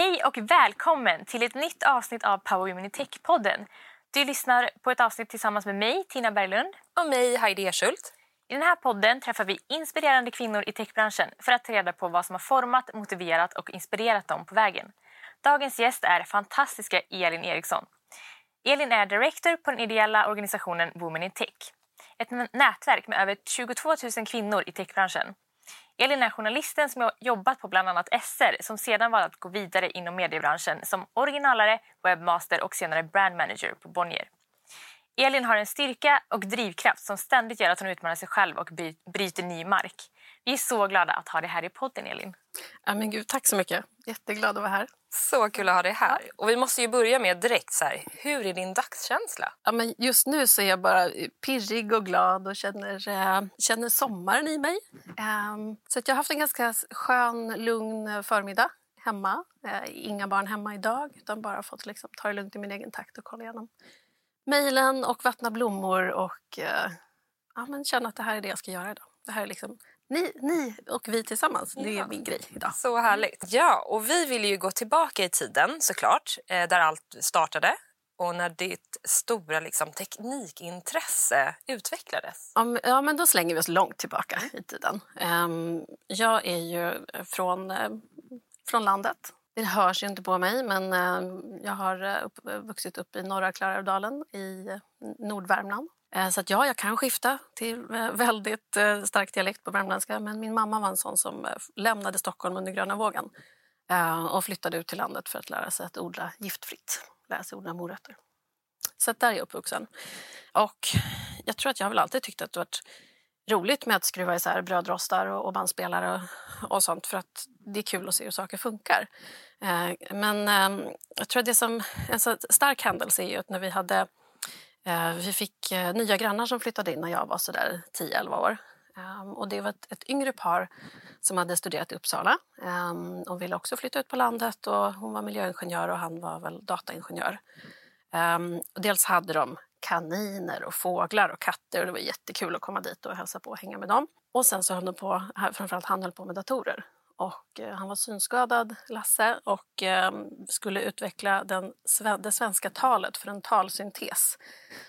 Hej och välkommen till ett nytt avsnitt av Power Women in Tech-podden. Du lyssnar på ett avsnitt tillsammans med mig, Tina Berglund. Och mig, Heidi Erschult. I den här podden träffar vi inspirerande kvinnor i techbranschen för att ta reda på vad som har format, motiverat och inspirerat dem på vägen. Dagens gäst är fantastiska Elin Eriksson. Elin är director på den ideella organisationen Women in Tech. Ett nätverk med över 22 000 kvinnor i techbranschen. Elin är journalisten som har jobbat på bland annat SR som sedan valt att gå vidare inom mediebranschen som originalare, webbmaster och senare brand manager på Bonnier. Elin har en styrka och drivkraft som ständigt gör att hon utmanar sig själv och bryter ny mark. Vi är så glada att ha dig här i podden, Elin. Ja, men gud, tack så mycket. Jätteglad att vara här. Så kul att ha dig här. Och vi måste ju börja med direkt så här, hur är din dagskänsla? Ja, men just nu så är jag bara pirrig och glad och känner, äh, känner sommaren i mig. Ähm, så att jag har haft en ganska skön, lugn förmiddag hemma. Äh, inga barn hemma idag utan bara fått liksom, ta det lugnt i min egen takt och kolla igenom mejlen och vattna blommor och äh, ja, men känna att det här är det jag ska göra idag. Det här är liksom ni, ni och vi tillsammans, det är min grej idag. Så härligt. Ja, och vi vill ju gå tillbaka i tiden såklart, eh, där allt startade och när ditt stora liksom, teknikintresse utvecklades? Ja, men då slänger vi oss långt tillbaka i tiden. Ehm, jag är ju från, eh, från landet. Det hörs ju inte på mig, men eh, jag har vuxit upp i norra Klarälvdalen i Nordvärmland. Eh, så att ja, jag kan skifta till eh, väldigt eh, stark dialekt på värmländska men min mamma var en sån som lämnade Stockholm under gröna vågen och flyttade ut till landet för att lära sig att odla giftfritt, lära sig odla morötter. Så där är jag uppvuxen. Och jag tror att jag har väl alltid tyckt att det varit roligt med att skruva isär brödrostar och bandspelare och sånt för att det är kul att se hur saker funkar. Men ehm, jag tror att det som en stark händelse är ju att när vi hade Eh, vi fick eh, nya grannar som flyttade in när jag var så 10-11 år. Ehm, och det var ett, ett yngre par som hade studerat i Uppsala ehm, De och ville också flytta ut på landet. Och hon var miljöingenjör och han var väl dataingenjör. Ehm, dels hade de kaniner och fåglar och katter och det var jättekul att komma dit och hälsa på och hänga med dem. Och sen så höll de på, framförallt han höll på med datorer. Och eh, han var synskadad, Lasse, och ehm, skulle utveckla den, det svenska talet för en talsyntes.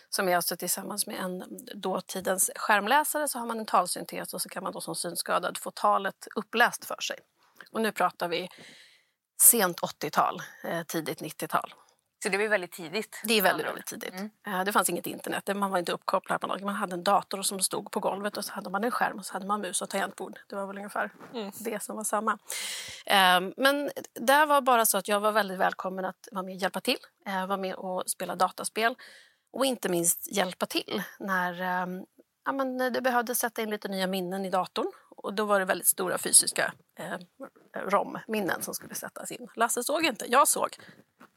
Som är alltså tillsammans med en dåtidens skärmläsare så har man en talsyntes och så kan man då som synskadad få talet uppläst för sig. Och nu pratar vi sent 80-tal, eh, tidigt 90-tal. Så det var väldigt tidigt? Det är väldigt, väldigt tidigt. Mm. Det fanns inget internet, man var inte uppkopplad på något. Man hade en dator som stod på golvet och så hade man en skärm och så hade man mus och tangentbord. Det var väl ungefär mm. det som var samma. Ehm, men det var bara så att jag var väldigt välkommen att vara med och hjälpa till. Eh, vara med och spela dataspel. Och inte minst hjälpa till när ehm, ja, men det behövde sätta in lite nya minnen i datorn. Och då var det väldigt stora fysiska eh, ROM-minnen som skulle sättas in. Lasse såg inte, jag såg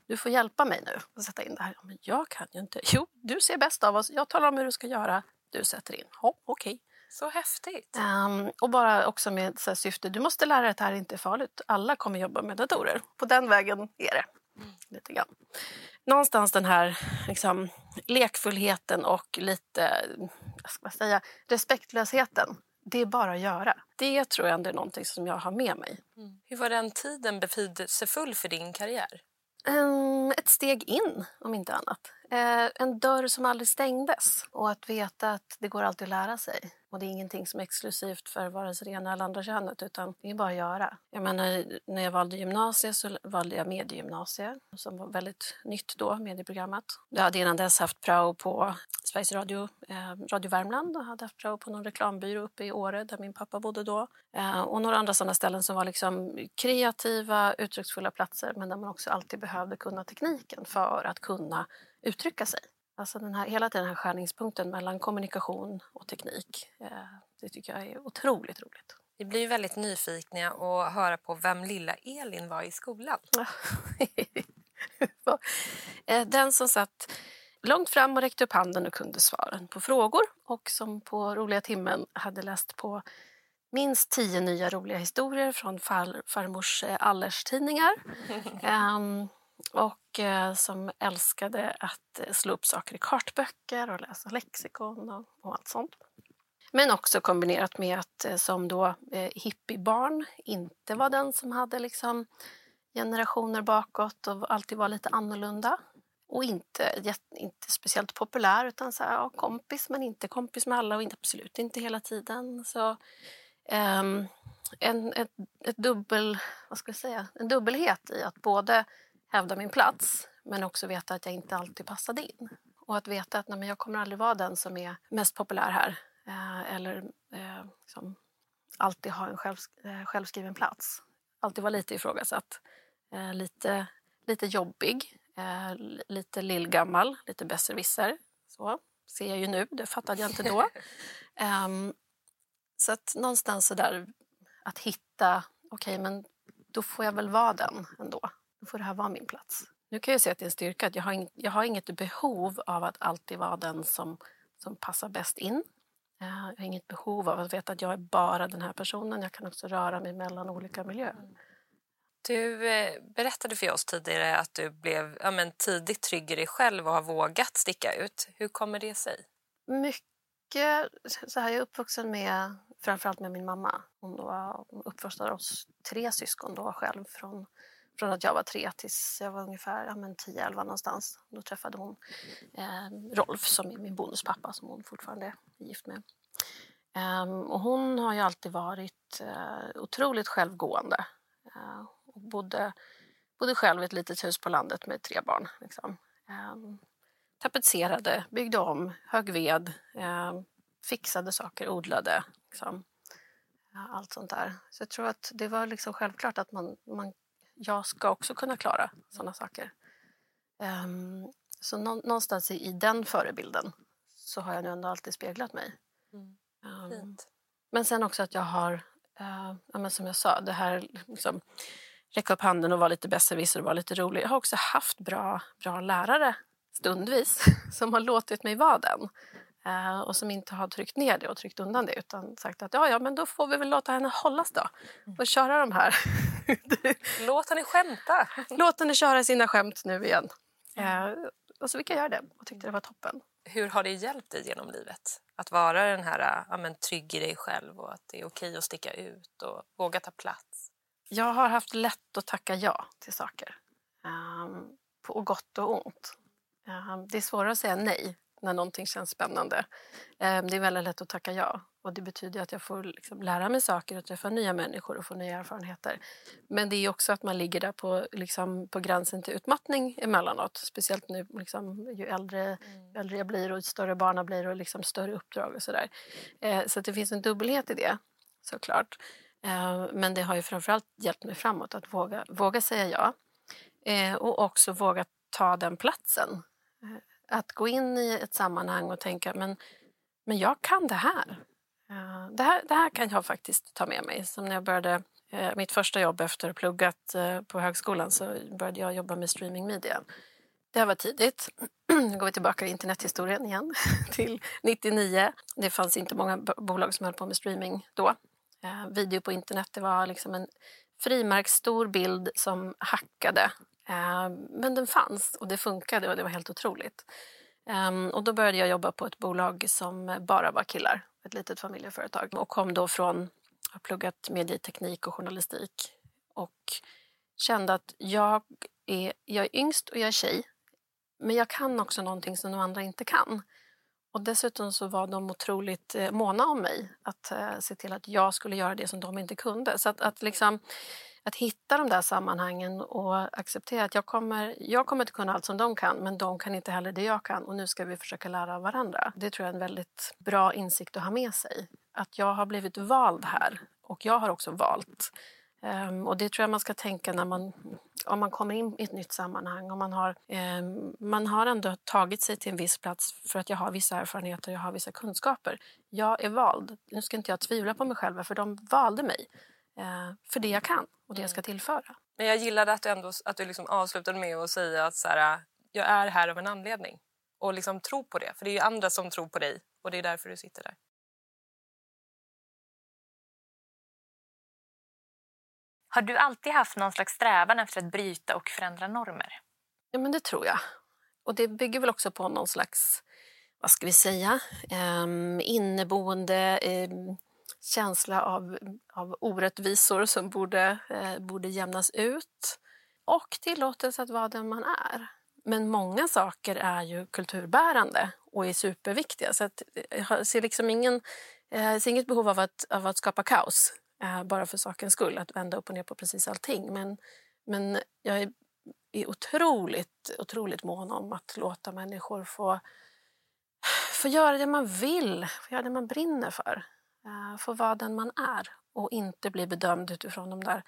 du får hjälpa mig nu att sätta in det här. Men jag kan ju inte. Jo, du ser bäst av oss. Jag talar om hur du ska göra. Du sätter in. Ja, okej. Okay. Så häftigt. Um, och bara också med så syfte. Du måste lära dig att det här inte är farligt. Alla kommer jobba med datorer. På den vägen är det. Mm. Lite grann. Någonstans den här liksom, lekfullheten och lite ska säga, respektlösheten. Det är bara att göra. Det tror jag ändå är någonting som jag har med mig. Mm. Hur var den tiden betydelsefull för din karriär? Um, ett steg in, om inte annat. Uh, en dörr som aldrig stängdes och att veta att det går alltid att lära sig. Och det är ingenting som är exklusivt för vare sig det ena eller andra könet utan det är bara att göra. Jag menar, när jag valde gymnasiet så valde jag mediegymnasiet som var väldigt nytt då, medieprogrammet. Jag hade innan dess haft prao på Sveriges Radio, eh, Radio Värmland och hade haft prao på någon reklambyrå uppe i Åre där min pappa bodde då. Eh, och några andra sådana ställen som var liksom kreativa, uttrycksfulla platser men där man också alltid behövde kunna tekniken för att kunna uttrycka sig. Alltså den här, hela den här skärningspunkten mellan kommunikation och teknik. Eh, det tycker jag är otroligt roligt. Vi blir väldigt nyfikna att höra på vem lilla Elin var i skolan. Eh, den som satt långt fram och räckte upp handen och kunde svaren på frågor och som på roliga timmen hade läst på minst tio nya roliga historier från far, farmors eh, Allers-tidningar. um, och eh, Eh, som älskade att eh, slå upp saker i kartböcker och läsa lexikon och, och allt sånt. Men också kombinerat med att eh, som då eh, hippiebarn inte var den som hade liksom generationer bakåt och alltid var lite annorlunda. Och inte, inte speciellt populär, utan så här, ja, kompis men inte kompis med alla och inte, absolut inte hela tiden. Så, um, en, ett, ett dubbel, vad ska jag säga, en dubbelhet i att både hävda min plats men också veta att jag inte alltid passade in. Och att veta att nej, jag kommer aldrig vara den som är mest populär här. Eh, eller eh, liksom, alltid ha en själv, eh, självskriven plats. Alltid vara lite ifrågasatt. Eh, lite, lite jobbig, eh, lite lillgammal, lite besserwisser. Så ser jag ju nu, det fattade jag inte då. um, så att någonstans så där att hitta, okej okay, men då får jag väl vara den ändå. Då får det här vara min plats. Nu kan jag se att det är en styrka att jag har, in, jag har inget behov av att alltid vara den som, som passar bäst in. Jag har inget behov av att veta att jag är bara den här personen. Jag kan också röra mig mellan olika miljöer. Du eh, berättade för oss tidigare att du blev ja, men, tidigt trygg i dig själv och har vågat sticka ut. Hur kommer det sig? Mycket så här, jag är uppvuxen med, framförallt med min mamma. Hon uppfostrade oss tre syskon då själv från från att jag var tre tills jag var ungefär ja, 10-11 någonstans. Då träffade hon eh, Rolf som är min bonuspappa som hon fortfarande är gift med. Um, och hon har ju alltid varit eh, otroligt självgående. Uh, och bodde, bodde själv i ett litet hus på landet med tre barn. Liksom. Um, tapetserade, byggde om, högg ved, ehm, fixade saker, odlade. Liksom. allt sånt där. Så jag tror att det var liksom självklart att man, man jag ska också kunna klara sådana saker. Um, så nå någonstans i, i, den förebilden så har jag nu ändå alltid speglat mig. Mm. Um, men sen också att jag har, uh, ja, men som jag sa, det här liksom, räcka upp handen och vara lite besserwisser och vara lite rolig. Jag har också haft bra, bra lärare stundvis som har låtit mig vara den. Uh, och som inte har tryckt ner det och tryckt undan det utan sagt att ja, ja, men då får vi väl låta henne hållas då mm. och köra de här. Låt henne skämta! Låt henne köra sina skämt nu igen. Uh, och så fick jag göra det och tyckte det var toppen. Hur har det hjälpt dig genom livet? Att vara den här ja, men, trygg i dig själv och att det är okej att sticka ut och våga ta plats? Jag har haft lätt att tacka ja till saker. Um, på gott och ont. Um, det är svårare att säga nej när någonting känns spännande. Eh, det är väldigt lätt att tacka ja. Och det betyder att jag får liksom lära mig saker och träffa nya människor och få nya erfarenheter. Men det är också att man ligger där på, liksom, på gränsen till utmattning emellanåt. Speciellt nu liksom, ju äldre, mm. äldre jag blir och ju större barnen blir och liksom större uppdrag och sådär. Eh, så det finns en dubbelhet i det såklart. Eh, men det har ju framförallt hjälpt mig framåt att våga, våga säga ja. och också våga ta den platsen att gå in i ett sammanhang och tänka men, men jag kan det här. Det, här. det här kan jag faktiskt ta med mig. Som när jag började eh, mitt första jobb efter att ha pluggat eh, på högskolan så började jag jobba med streamingmedia. Det var tidigt. Nu går vi tillbaka i internethistorien igen till 99. Det fanns inte många bolag som höll på med streaming då. Eh, video på internet det var liksom en frimärksstor bild som hackade Eh, men den fanns och det funkade och det var helt otroligt. Um, och då började jag jobba på ett bolag som bara var killar, ett litet familjeföretag. Och kom då från, har pluggat medieteknik och journalistik och kände att jag är, jag är yngst och jag är tjej. Men jag kan också någonting som de andra inte kan. Och dessutom så var de otroligt eh, måna om mig. Att eh, se till att jag skulle göra det som de inte kunde. Så att, att liksom att hitta de där sammanhangen och acceptera att jag kommer, jag kommer inte kunna allt som de kan men de kan inte heller det jag kan och nu ska vi försöka lära av varandra. Det tror jag är en väldigt bra insikt att ha med sig. Att jag har blivit vald här och jag har också valt. Um, och det tror jag man ska tänka när man, om man kommer in i ett nytt sammanhang. Om man, har, um, man har ändå tagit sig till en viss plats för att jag har vissa erfarenheter och jag har vissa kunskaper. Jag är vald. Nu ska inte jag tvivla på mig själv för de valde mig för det jag kan och det jag ska mm. tillföra. Men jag gillade att du, ändå, att du liksom avslutade med att säga att så här, jag är här av en anledning. Och liksom tro på det. För det är ju andra som tror på dig och det är därför du sitter där. Har du alltid haft någon slags strävan efter att bryta och förändra normer? Ja, men det tror jag. Och det bygger väl också på någon slags, vad ska vi säga, um, inneboende um, känsla av, av orättvisor som borde, eh, borde jämnas ut. och tillåtelse att vara den man är. Men många saker är ju kulturbärande och är superviktiga. Så att eh, jag ser liksom ingen, eh, ser inget behov av att, av att skapa kaos eh, bara för sakens skull, att vända upp och ner på precis allting. Men, men jag är, är otroligt, otroligt mån om att låta människor få, få göra det man vill, få göra det man brinner för. Eh, få vara den man är och inte bli bedömd utifrån de där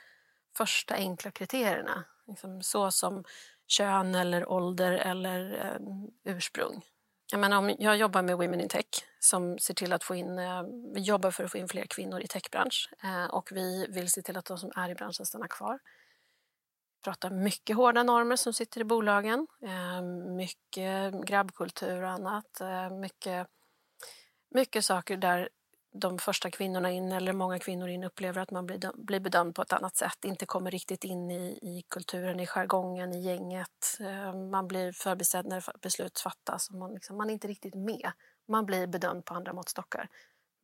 första enkla kriterierna. Liksom så som kön eller ålder eller eh, ursprung. Jag, menar, om jag jobbar med Women in Tech som ser till att få in, eh, vi jobbar för att få in fler kvinnor i techbransch eh, och vi vill se till att de som är i branschen stannar kvar. Vi pratar mycket hårda normer som sitter i bolagen, eh, mycket grabbkultur och annat. Eh, mycket, mycket saker där de första kvinnorna in, eller många kvinnor in, upplever att man blir, blir bedömd på ett annat sätt, inte kommer riktigt in i, i kulturen, i jargongen, i gänget. Eh, man blir förbisedd när beslut fattas och man, liksom, man är inte riktigt med. Man blir bedömd på andra måttstockar.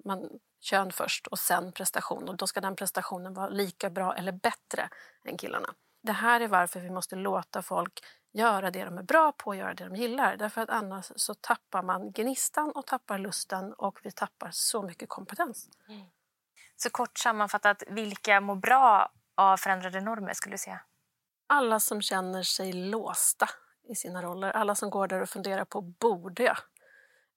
Man, kön först och sen prestation och då ska den prestationen vara lika bra eller bättre än killarna. Det här är varför vi måste låta folk göra det de är bra på och göra det de gillar. Därför att annars så tappar man gnistan och tappar lusten och vi tappar så mycket kompetens. Mm. Så kort sammanfattat, vilka mår bra av förändrade normer skulle du säga? Alla som känner sig låsta i sina roller. Alla som går där och funderar på borde jag?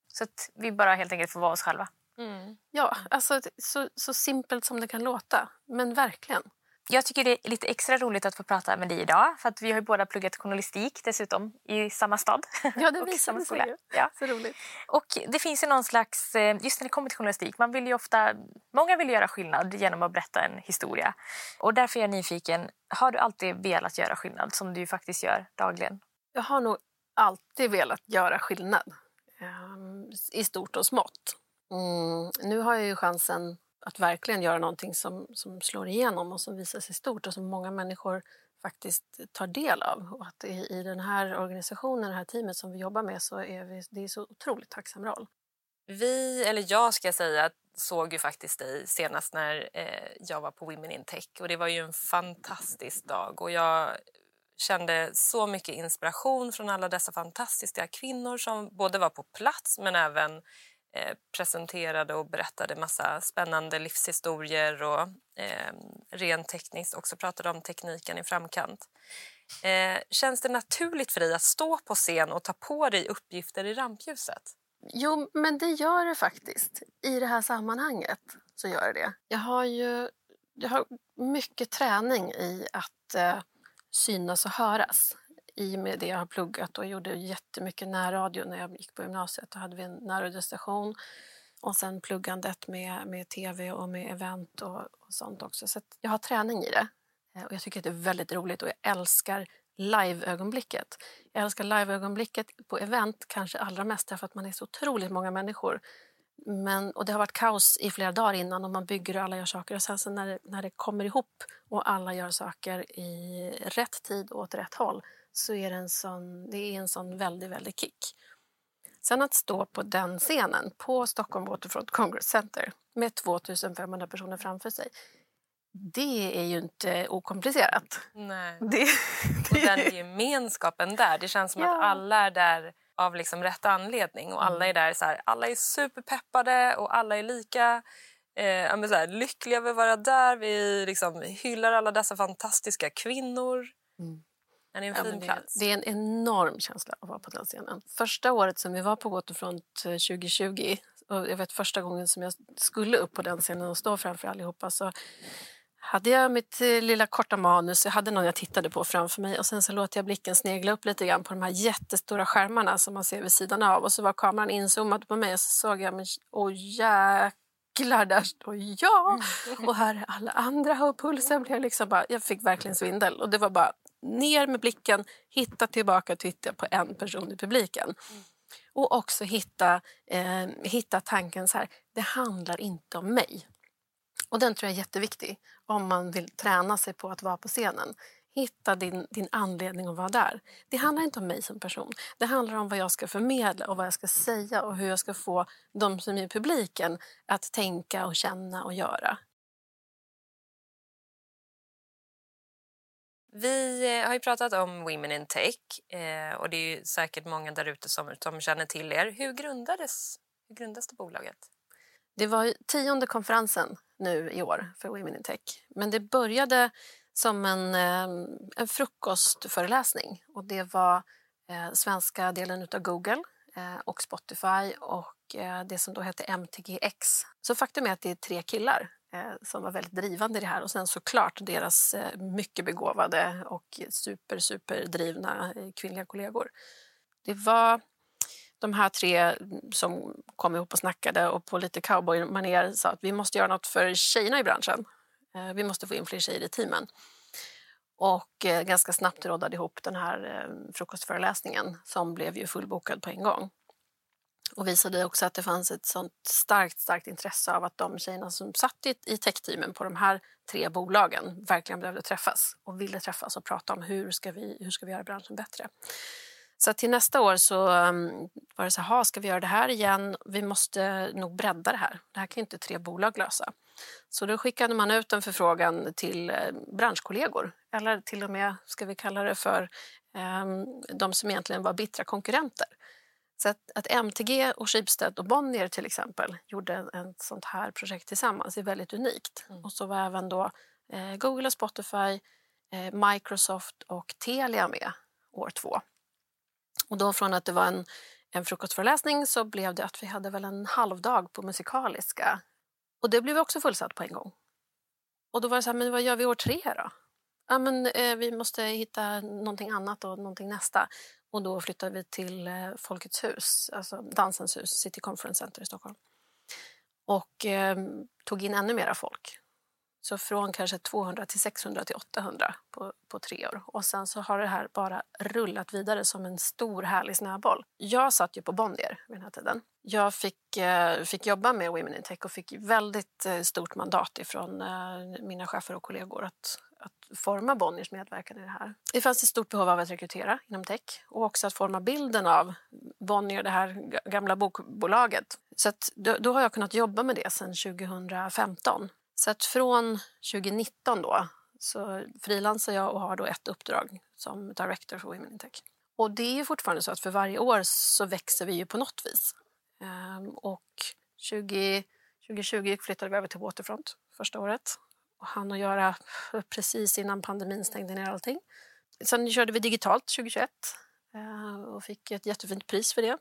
Så att vi bara helt enkelt får vara oss själva? Mm. Ja, alltså så, så simpelt som det kan låta. Men verkligen. Jag tycker det är lite extra roligt att få prata med dig idag. För att Vi har ju båda pluggat journalistik dessutom i samma stad. Ja, det visar sig ju. Ja. Så roligt. Och det finns ju någon slags, eh, just när det kommer till journalistik, man vill ju ofta, många vill göra skillnad genom att berätta en historia. Och därför är jag nyfiken, har du alltid velat göra skillnad som du faktiskt gör dagligen? Jag har nog alltid velat göra skillnad. Ehm, I stort och smått. Mm, nu har jag ju chansen att verkligen göra någonting som, som slår igenom och som visar sig stort och som många människor faktiskt tar del av. Och att i, i den här organisationen, det här teamet som vi jobbar med så är vi, det är så otroligt tacksam roll. Vi, eller jag ska säga, såg ju faktiskt dig senast när eh, jag var på Women in Tech och det var ju en fantastisk dag och jag kände så mycket inspiration från alla dessa fantastiska kvinnor som både var på plats men även Eh, presenterade och berättade massa spännande livshistorier och eh, rent tekniskt också pratade om tekniken i framkant. Eh, känns det naturligt för dig att stå på scen och ta på dig uppgifter i rampljuset? Jo, men det gör det faktiskt. I det här sammanhanget så gör det Jag har ju jag har mycket träning i att eh, synas och höras i och med det jag har pluggat och gjorde jättemycket närradio när jag gick på gymnasiet. Då hade vi en närradiostation och sen pluggandet med, med tv och med event och, och sånt också. Så jag har träning i det eh, och jag tycker att det är väldigt roligt och jag älskar live-ögonblicket. Jag älskar live-ögonblicket på event kanske allra mest därför att man är så otroligt många människor. Men, och det har varit kaos i flera dagar innan och man bygger och alla gör saker och sen så när, det, när det kommer ihop och alla gör saker i rätt tid och åt rätt håll så är det en sån, det är en sån väldigt, väldigt kick. Sen att stå på den scenen på Stockholm Waterfront Congress Center med 2500 personer framför sig det är ju inte okomplicerat. Nej. Det, det... Och den gemenskapen där. Det känns som ja. att alla är där av liksom rätt anledning. Och alla mm. är där så här, alla är superpeppade och alla är lika eh, så här, lyckliga över att vara där. Vi liksom hyllar alla dessa fantastiska kvinnor. Mm. Det är en fin ja, plats. Det är en enorm känsla att vara på den scenen. Första året som vi var på Waterfront 2020 eh, och jag vet första gången som jag skulle upp på den scenen och stå framför allihopa så hade jag mitt eh, lilla korta manus, jag hade någon jag tittade på framför mig och sen så låter jag blicken snegla upp lite grann på de här jättestora skärmarna som man ser vid sidan av och så var kameran inzoomad på mig och så såg jag, men åh jäklar, där står jag! Och här är alla andra och pulsen blev liksom bara, jag fick verkligen svindel och det var bara ner med blicken, hitta tillbaka och titta på en person i publiken. Mm. Och också hitta, eh, hitta tanken så här, det handlar inte om mig. Och den tror jag är jätteviktig om man vill träna sig på att vara på scenen. Hitta din, din anledning att vara där. Det handlar inte om mig som person. Det handlar om vad jag ska förmedla och vad jag ska säga och hur jag ska få de som är i publiken att tänka och känna och göra. Vi eh, har ju pratat om Women in Tech eh, och det är säkert många där ute som, som känner till er. Hur grundades, hur grundades det bolaget? Det var tionde konferensen nu i år för Women in Tech. Men det började som en, eh, en frukostföreläsning och det var svenska delen av Google och Spotify och det som då hette MTGX. Så faktum är att det är tre killar Eh, som var väldigt drivande i det här och sen såklart deras eh, mycket begåvade och super, super drivna eh, kvinnliga kollegor. Det var de här tre mm, som kom ihop och snackade och på lite cowboymanér sa att vi måste göra något för tjejerna i branschen. Vi måste få in fler tjejer i teamen. Och ganska snabbt råddade ihop den här frukostföreläsningen som blev ju fullbokad på en gång. Och visade också att det fanns ett sånt starkt, starkt intresse av att de tjejerna som satt i techteamen på de här tre bolagen verkligen behövde träffas och ville träffas och prata om hur ska vi, hur ska vi göra branschen bättre. Så till nästa år så um, var det så här, ska vi göra det här igen? Vi måste nog bredda det här. Det här kan inte tre bolag lösa. Så då skickade man ut en förfrågan till eh, branschkollegor eller till och med, ska vi kalla det för, ehm, de som egentligen var bittra konkurrenter. Så att, att MTG och Schibsted och Bonnier till exempel gjorde ett sånt här projekt tillsammans är väldigt unikt. Mm. Och så var även då eh, Google och Spotify, eh, Microsoft och Telia med år två. Och då från att det var en, en frukostföreläsning så blev det att vi hade väl en halvdag på musikaliska. Och det blev också fullsatt på en gång. Och då var det så här, men vad gör vi år tre då? Ja, men eh, vi måste hitta någonting annat och någonting nästa. Och då flyttade vi till eh, Folkets hus, alltså Dansens hus, City Conference Center i Stockholm. Och eh, tog in ännu mera folk. Så från kanske 200 till 600 till 800 på, på tre år. Och sen så har det här bara rullat vidare som en stor härlig snöboll. Jag satt ju på Bonnier vid den här tiden. Jag fick, eh, fick jobba med Women in Tech och fick väldigt eh, stort mandat ifrån eh, mina chefer och kollegor att, att forma Bonniers medverkan i det här. Det fanns ett stort behov av att rekrytera inom tech och också att forma bilden av Bonnier, det här gamla bokbolaget. Så då, då har jag kunnat jobba med det sedan 2015. Så att från 2019 då så frilansar jag och har då ett uppdrag som director för Women in Tech. Och det är fortfarande så att för varje år så växer vi ju på något vis. Ehm, och 20, 2020 flyttade vi över till Waterfront första året och hann att göra precis innan pandemin stängde ner allting. Sen körde vi digitalt 2021 ehm, och fick ett jättefint pris för det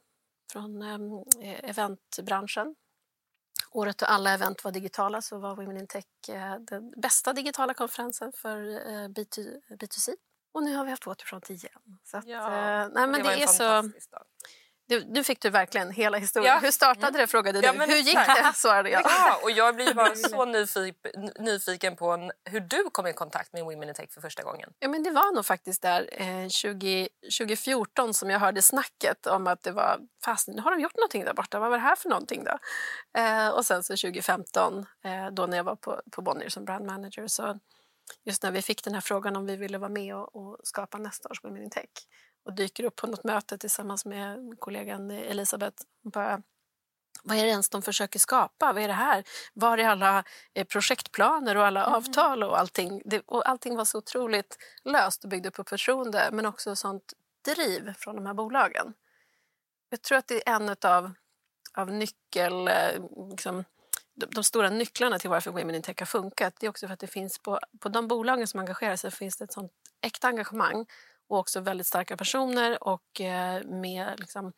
från ehm, eventbranschen året då alla event var digitala så var Women in Tech eh, den bästa digitala konferensen för eh, B2C. Och nu har vi haft Waterfront igen. Så att, ja, eh, nej, men det, det är så... Dag. Du, nu fick du verkligen hela historien. Ja. Hur startade mm. det frågade du. Ja, Hur gick det? svarade jag. Ja, och jag blir bara så nyfiken, nyfiken på hur du kom i kontakt med Women in Tech för första gången. Ja, men det var nog faktiskt där eh, 20, 2014 som jag hörde snacket om att det var fast nu har de gjort någonting där borta. Vad var det här för någonting då? Eh, och sen så 2015 eh, då när jag var på, på Bonnier som brand manager så just när vi fick den här frågan om vi ville vara med och, och skapa nästa års Women in Tech och dyker upp på något möte tillsammans med kollegan Elisabeth. Bara, vad är det ens de försöker skapa? Vad är det här? Var är alla eh, projektplaner och alla mm. avtal och allting? Det, och allting var så otroligt löst och byggde på förtroende men också sånt driv från de här bolagen. Jag tror att det är en av, av nyckel... Eh, liksom, de, de, stora nycklarna till varför Women in Tech har funkat det är också för att det finns på, på de bolagen som engagerar sig finns det ett sånt äkta engagemang och också väldigt starka personer och eh, med liksom,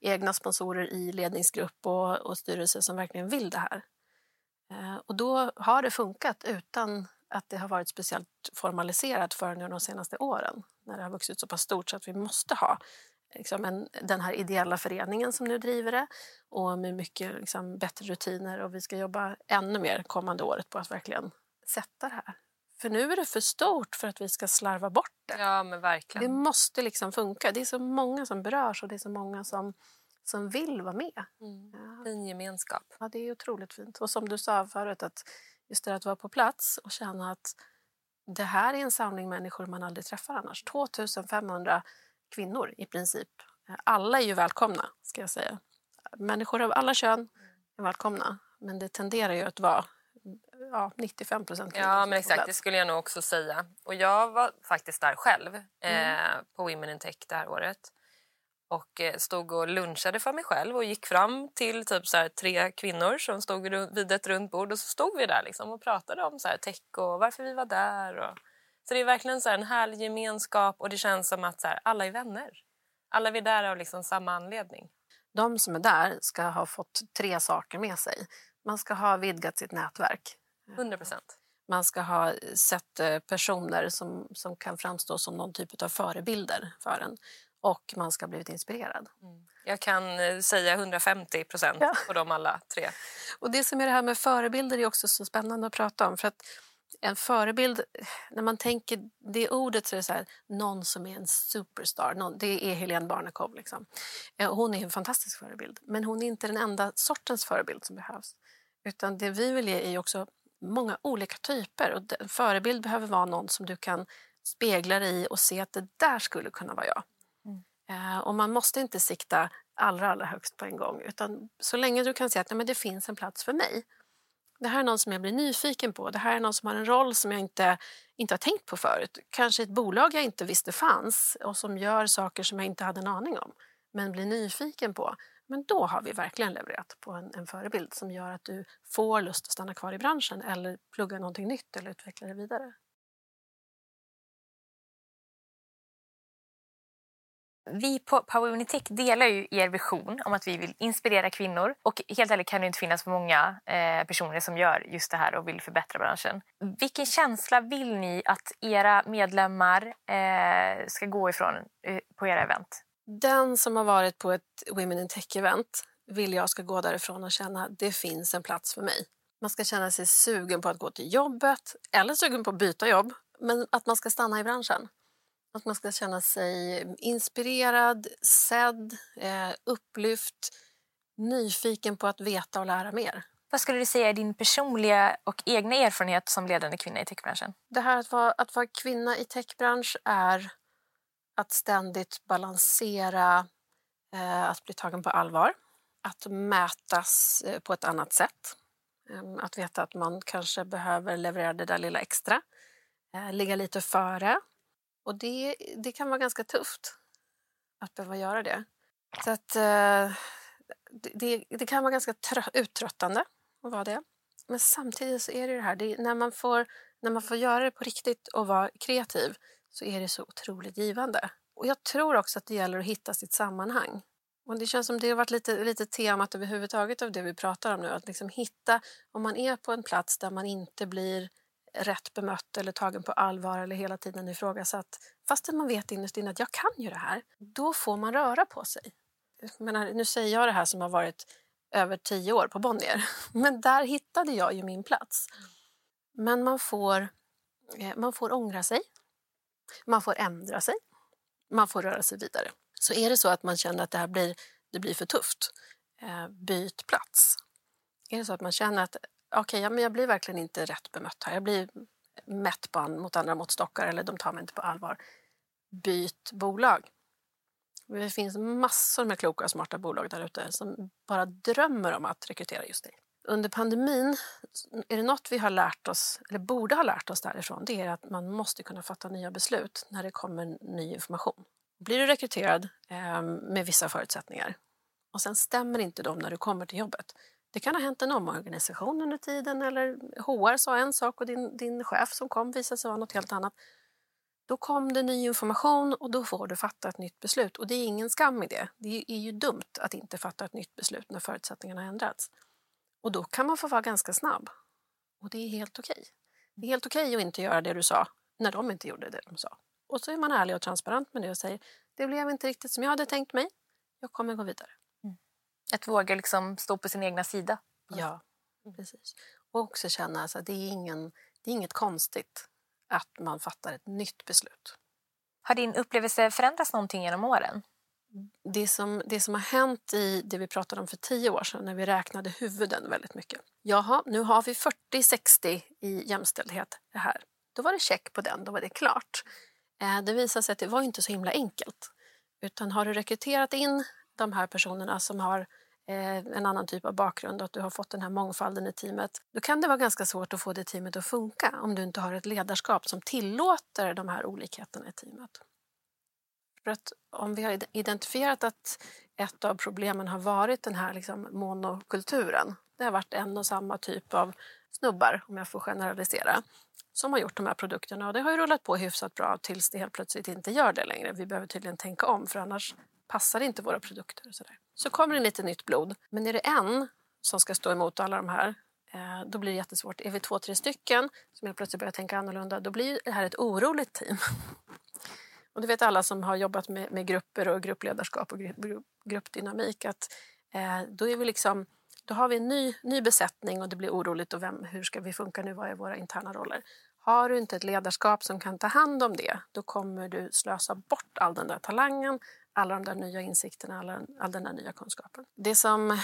egna sponsorer i ledningsgrupp och, och styrelse som verkligen vill det här. Eh, och då har det funkat utan att det har varit speciellt formaliserat förrän de senaste åren när det har vuxit så pass stort så att vi måste ha liksom en, den här ideella föreningen som nu driver det och med mycket liksom, bättre rutiner och vi ska jobba ännu mer kommande året på att verkligen sätta det här för nu är det för stort för att vi ska slarva bort det. Ja, men verkligen. Det måste liksom funka. Det är så många som berörs och det är så många som, som vill vara med. Mm. Ja. Fin gemenskap. Ja, det är otroligt fint. Och som du sa förut, att just det att vara på plats och känna att det här är en samling människor man aldrig träffar annars. 2500 kvinnor i princip. Alla är ju välkomna, ska jag säga. Människor av alla kön är välkomna. Men det tenderar ju att vara ja, 95 procent. Ja, men exakt. Det skulle jag nog också säga. Och jag var faktiskt där själv Mm. eh, på Women in Tech det här året. Och eh, stod och lunchade för mig själv och gick fram till typ så tre kvinnor som stod vid ett runt bord och så stod vi där liksom och pratade om så här tech och varför vi var där. Och... Så det är verkligen så här en härlig gemenskap och det känns som att så här, alla är vänner. Alla är där av liksom samma anledning. De som är där ska ha fått tre saker med sig. Man ska ha vidgat sitt nätverk. 100 procent. Man ska ha sett eh, personer som, som kan framstå som någon typ av förebilder för en. Och man ska ha blivit inspirerad. Jag kan eh, säga 150 procent Ja. på dem alla tre. Och det som är det här med förebilder är också så spännande att prata om. För att en förebild, när man tänker det ordet så är det så här, någon som är en superstar. Någon, det är Helene Barnekow. Liksom. Eh, Hon är en fantastisk förebild. Men hon är inte den enda sortens förebild som behövs. Utan det vi vill ge är också många olika typer. Och en förebild behöver vara någon som du kan spegla dig i och se att det där skulle kunna vara jag. Eh, Och man måste inte sikta allra, allra högst på en gång. Utan så länge du kan se att nej, men det finns en plats för mig. Det här är någon som jag blir nyfiken på. Det här är någon som har en roll som jag inte, inte har tänkt på förut. Kanske ett bolag jag inte visste fanns och som gör saker som jag inte hade en aning om. Men blir nyfiken på. Men då har vi verkligen levererat på en, en förebild som gör att du får lust att stanna kvar i branschen eller plugga någonting nytt eller utveckla det vidare. Vi på Power Unitech delar ju er vision om att vi vill inspirera kvinnor. Och helt ärligt kan det inte finnas för många eh, personer som gör just det här och vill förbättra branschen. Vilken känsla vill ni att era medlemmar eh, ska gå ifrån eh, på era event? Den som har varit på ett Women in Tech-event vill jag ska gå därifrån och känna att det finns en plats för mig. Man ska känna sig sugen på att gå till jobbet eller sugen på att byta jobb, men att man ska stanna i branschen. Att man ska känna sig inspirerad, sedd, eh, upplyft, nyfiken på att veta och lära mer. Vad skulle du säga är din personliga och egna erfarenhet som ledande kvinna i techbranschen? Det här att vara, att vara kvinna i techbransch är att ständigt balansera eh, att bli tagen på allvar, att mätas eh, på ett annat sätt. Eh, att veta att man kanske behöver leverera det där lilla extra, eh, ligga lite före. Och det, det kan vara ganska tufft att behöva göra det. Så att, eh, det, det, kan vara ganska trö- uttröttande att vara det. Men samtidigt så är det det här, det, när, man får, när man får göra det på riktigt och vara kreativ så är det så otroligt givande. Och jag tror också att det gäller att hitta sitt sammanhang. Och det känns som det har varit lite, lite temat överhuvudtaget av det vi pratar om nu. Att liksom hitta, om man är på en plats där man inte blir rätt bemött eller tagen på allvar eller hela tiden ifrågasatt. Fastän man vet innerst inne att jag kan ju det här. Då får man röra på sig. Menar, nu säger jag det här som har varit över tio år på Bonnier. Men där hittade jag ju min plats. Men man får, eh, man får ångra sig. Man får ändra sig. Man får röra sig vidare. Så är det så att man känner att det här blir, det blir för tufft, eh, byt plats. Är det så att man känner att okay, ja, men jag blir verkligen inte rätt bemött här, jag blir mätt på mot andra måttstockar eller de tar mig inte på allvar, byt bolag. Det finns massor med kloka och smarta bolag där ute som bara drömmer om att rekrytera just dig. Under pandemin, är det något vi har lärt oss, eller borde ha lärt oss därifrån, det är att man måste kunna fatta nya beslut när det kommer ny information. Blir du rekryterad eh, med vissa förutsättningar och sen stämmer inte de när du kommer till jobbet. Det kan ha hänt en omorganisation under tiden eller HR sa en sak och din, din chef som kom visade sig vara något helt annat. Då kom det ny information och då får du fatta ett nytt beslut. Och det är ingen skam i det. Det är ju dumt att inte fatta ett nytt beslut när förutsättningarna har ändrats. Och då kan man få vara ganska snabb. Och det är helt okej. Det är helt okej att inte göra det du sa när de inte gjorde det de sa. Och så är man ärlig och transparent med det och säger det blev inte riktigt som jag hade tänkt mig. Jag kommer gå vidare. Att våga liksom stå på sin egna sida. Ja, precis. Och också känna att det, är ingen, det är inget konstigt att man fattar ett nytt beslut. Har din upplevelse förändrats någonting genom åren? Det som, det som har hänt i det vi pratade om för tio år sedan när vi räknade huvuden väldigt mycket. Jaha, nu har vi 40-60 i jämställdhet här. Då var det check på den, då var det klart. Eh, det visade sig att det var inte så himla enkelt. Utan har du rekryterat in de här personerna som har eh, en annan typ av bakgrund och att du har fått den här mångfalden i teamet, då kan det vara ganska svårt att få det teamet att funka om du inte har ett ledarskap som tillåter de här olikheterna i teamet. För att om vi har identifierat att ett av problemen har varit den här liksom monokulturen, det har varit en och samma typ av snubbar, om jag får generalisera, som har gjort de här produkterna. Och det har ju rullat på hyfsat bra tills det helt plötsligt inte gör det längre. Vi behöver tydligen tänka om för annars passar inte våra produkter. Och så, där. så kommer det lite nytt blod. Men är det en som ska stå emot alla de här eh, då blir det jättesvårt. Är vi två, tre stycken som helt plötsligt börjar tänka annorlunda då blir det här ett oroligt team. Och det vet alla som har jobbat med, med grupper och gruppledarskap och grupp, gruppdynamik att eh, då är vi liksom då har vi en ny, ny besättning och det blir oroligt. Och vem, hur ska vi funka nu? Vad är våra interna roller? Har du inte ett ledarskap som kan ta hand om det, då kommer du slösa bort all den där talangen, alla de där nya insikterna, all, all den där nya kunskapen. Det som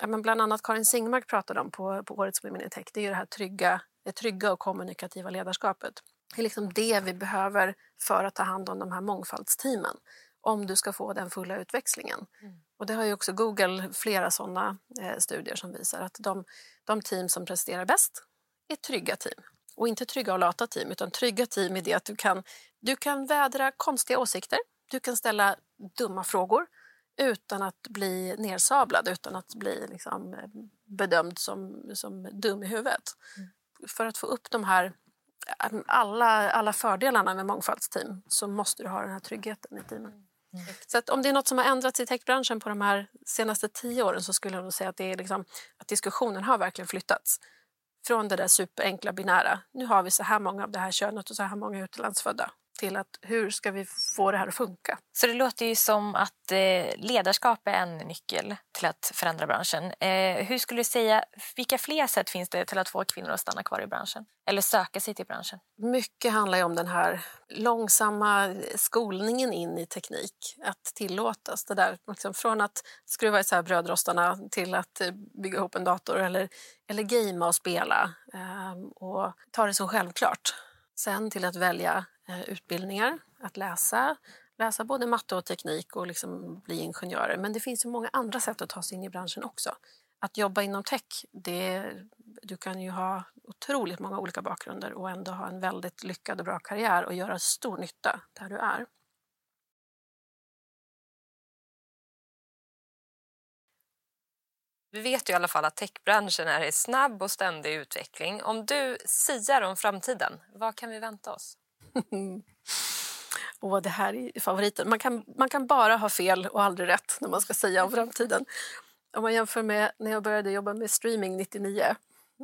ja, men bland annat Karin Singmark pratade om på, på årets Women in Tech, det är ju det här trygga, det trygga och kommunikativa ledarskapet. Är liksom det vi behöver för att ta hand om de här mångfaldsteamen om du ska få den fulla utväxlingen. Mm. Och det har ju också Google flera sådana eh, studier som visar att de, de team som presterar bäst är trygga team. Och inte trygga och lata team, utan trygga team i det att du kan, du kan vädra konstiga åsikter, du kan ställa dumma frågor utan att bli nersablad, utan att bli liksom, eh, bedömd som, som dum i huvudet. Mm. För att få upp de här alla, alla fördelarna med mångfaldsteam så måste du ha den här tryggheten i teamen. Mm. Så att om det är något som har ändrats i techbranschen på de här senaste tio åren så skulle jag säga att, det är liksom, att diskussionen har verkligen flyttats. Från det där superenkla binära, nu har vi så här många av det här könet och så här många utlandsfödda till att hur ska vi få det här att funka? Så det låter ju som att eh, ledarskap är en nyckel till att förändra branschen. Eh, hur skulle du säga, vilka fler sätt finns det till att få kvinnor att stanna kvar i branschen? Eller söka sig till branschen? Mycket handlar om den här långsamma skolningen in i teknik, att tillåtas. Det där, liksom från att skruva isär brödrostarna till att eh, bygga ihop en dator eller, eller gamea och spela och ta det som självklart. Sen till att välja Eh, utbildningar, att läsa, läsa både matte och teknik och liksom bli ingenjörer. Men det finns ju många andra sätt att ta sig in i branschen också. Att jobba inom tech, det, du kan ju ha otroligt många olika bakgrunder och ändå ha en väldigt lyckad och bra karriär och göra stor nytta där du är. Vi vet ju i alla fall att techbranschen är i snabb och ständig utveckling. Om du siar om framtiden, vad kan vi vänta oss? Åh, det här är favoriten. Man kan, man kan bara ha fel och aldrig rätt när man ska säga om framtiden. Om man jämför med när jag började jobba med streaming 99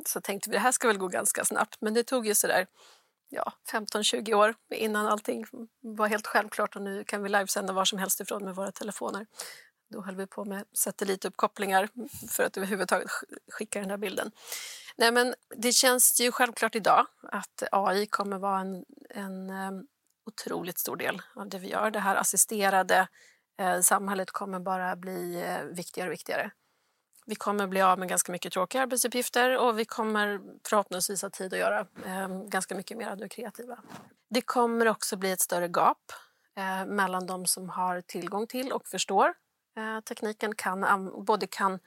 så tänkte vi det här ska väl gå ganska snabbt. Men det tog ju sådär ja, 15-20 år innan allting var helt självklart och nu kan vi livesända var som helst ifrån med våra telefoner. Då höll vi på med satellituppkopplingar för att överhuvudtaget skicka den här bilden. Nej, men det känns ju självklart idag att AI kommer vara en, en eh, otroligt stor del av det vi gör. Det här assisterade eh, samhället kommer bara bli eh, viktigare och viktigare. Vi kommer bli av med ganska mycket tråkiga arbetsuppgifter och vi kommer förhoppningsvis ha tid att göra eh, ganska mycket mer av det kreativa. Det kommer också bli ett större gap eh, mellan de som har tillgång till och förstår eh, tekniken, kan, både kan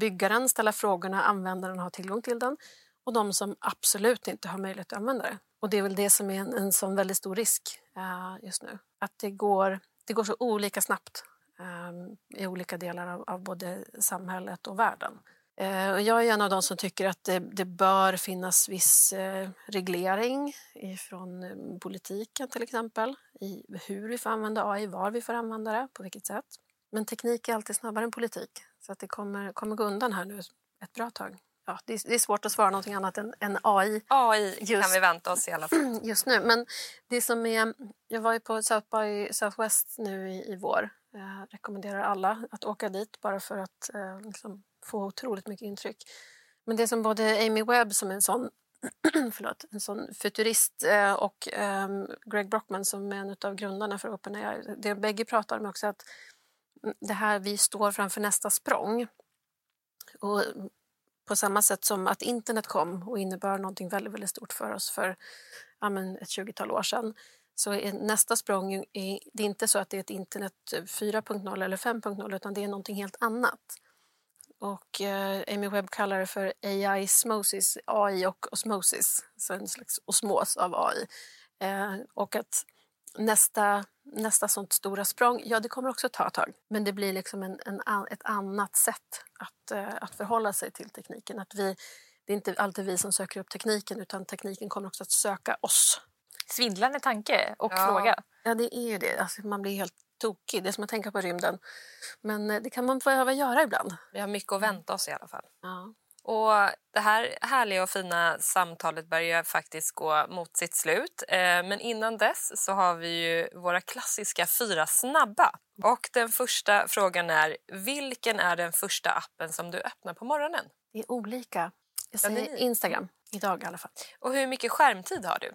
bygga den, ställa frågorna, användaren har tillgång till den och de som absolut inte har möjlighet att använda det. Och det är väl det som är en, en sån väldigt stor risk eh, just nu. Att det går, det går så olika snabbt eh, i olika delar av, av, både samhället och världen. Eh, och jag är en av de som tycker att det, det bör finnas viss eh, reglering från eh, politiken till exempel i hur vi får använda AI, var vi får använda det, på vilket sätt. Men teknik är alltid snabbare än politik. Så att det kommer, kommer gå undan här nu ett bra tag. Ja, det, är, det är svårt att svara någonting annat än, än AI. AI just, kan vi vänta oss i alla fall. Just nu. Men det som är, jag var ju på South by Southwest nu i, i vår. Jag rekommenderar alla att åka dit bara för att eh, liksom, få otroligt mycket intryck. Men det som både Amy Webb som är en sån förlåt, en sån futurist eh, och eh, Greg Brockman som är en av grundarna för OpenAI. Det bägge pratar om också att det här vi står framför nästa språng. Och på samma sätt som att internet kom och innebar något väldigt, väldigt stort för oss för ja, men ett 20-tal år sedan så är nästa språng är, det är inte så att det är ett internet 4.0 eller 5.0 utan det är någonting helt annat. och eh, Amy Webb kallar det för AI osmosis, AI och osmosis, så en slags osmos av AI. Eh, och att nästa, nästa sånt stora språng, ja det kommer också ta ett tag. Men det blir liksom en, en, ett annat sätt att, eh, att förhålla sig till tekniken. Att vi, det är inte alltid vi som söker upp tekniken utan tekniken kommer också att söka oss. Svindlande tanke och Ja. fråga. Ja, det är ju det. Alltså, man blir helt tokig. Det är som att tänka på rymden. Men eh, det kan man behöva göra ibland. Vi har mycket att vänta oss i alla fall. Ja. Och det här härliga och fina samtalet börjar faktiskt gå mot sitt slut. Eh, Men innan dess så har vi ju våra klassiska fyra snabba. Och den första frågan är, vilken är den första appen som du öppnar på morgonen? Det är olika. Jag Ja, säger Instagram, idag i alla fall. Och hur mycket skärmtid har du?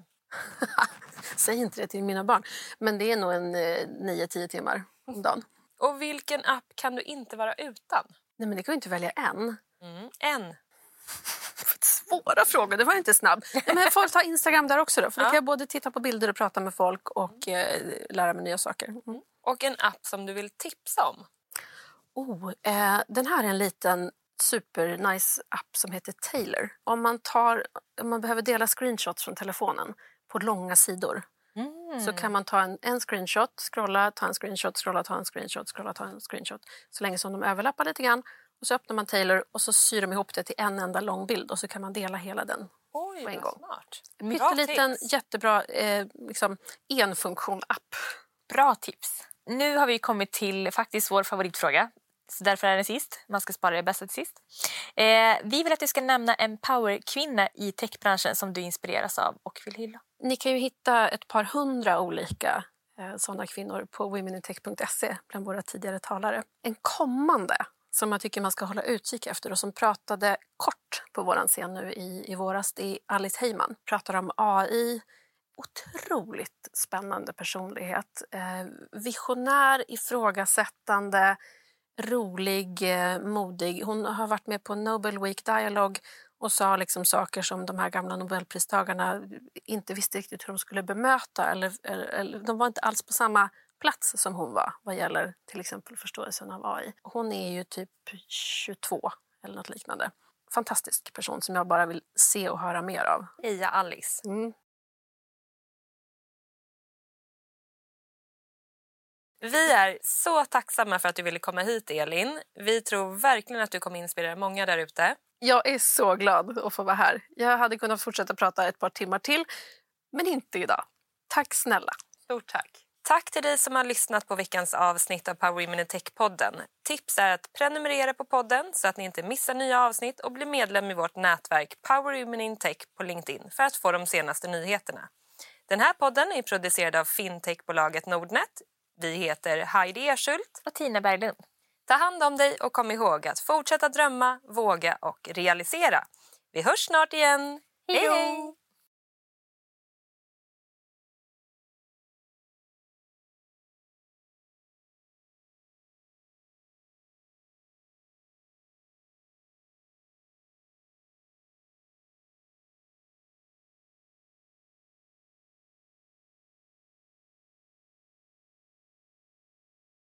Säg inte det till mina barn. Men det är nog en eh, 9-10 timmar om dagen. Och vilken app kan du inte vara utan? Nej, men det kan ju inte välja en. Mm. En. Svåra frågor, det var inte snabb. Men får ta Instagram där också då. För då kan jag både titta på bilder och prata med folk och eh, lära mig nya saker. Mm. Och en app som du vill tipsa om? Oh, eh, den här är en liten supernice app som heter Taylor. Om man, tar, om man behöver dela screenshots från telefonen på långa sidor så kan man ta en, en screenshot, scrolla, ta en screenshot, scrolla, ta en screenshot, scrolla, ta en screenshot. Så länge som de överlappar lite grann. Och så öppnar man Taylor och så syr de ihop det till en enda lång bild och så kan man dela hela den. Oj, På en gång. smart. Pytteliten, jättebra eh, liksom, enfunktion-app. Bra tips. Nu har vi kommit till faktiskt vår favoritfråga. Så därför är den sist. Man ska spara det bästa till sist. Eh, vi vill att du ska nämna en powerkvinna i techbranschen som du inspireras av och vill hylla. Ni kan ju hitta ett par hundra olika eh, sådana kvinnor på womenintech.se bland våra tidigare talare. En kommande som jag tycker man ska hålla utkik efter och som pratade kort på vår scen nu i, i våras, det är Alice Heyman. Pratar om AI, otroligt spännande personlighet. Eh, visionär, ifrågasättande, rolig, eh, modig. Hon har varit med på Nobel Week Dialogue och sa liksom saker som de här gamla nobelpristagarna inte visste riktigt hur de skulle bemöta. Eller, eller, eller, de var inte alls på samma plats som hon var vad gäller till exempel förståelsen av AI. Hon är ju typ 22 eller något liknande. Fantastisk person som jag bara vill se och höra mer av. Heja Alice. Mm. Vi är så tacksamma för att du ville komma hit, Elin. Vi tror verkligen att du kommer inspirera många där ute. Jag är så glad att få vara här. Jag hade kunnat fortsätta prata ett par timmar till, men inte idag. Tack snälla. Stort tack. Tack till dig som har lyssnat på veckans avsnitt av Power Women in Tech-podden. Tips är att prenumerera på podden så att ni inte missar nya avsnitt och bli medlem i vårt nätverk Power Women in Tech på LinkedIn för att få de senaste nyheterna. Den här podden är producerad av fintechbolaget Nordnet. Vi heter Heidi Erschult. Och Tina Berglund. Ta hand om dig och kom ihåg att fortsätta drömma, våga och realisera. Vi hörs snart igen. Hej då!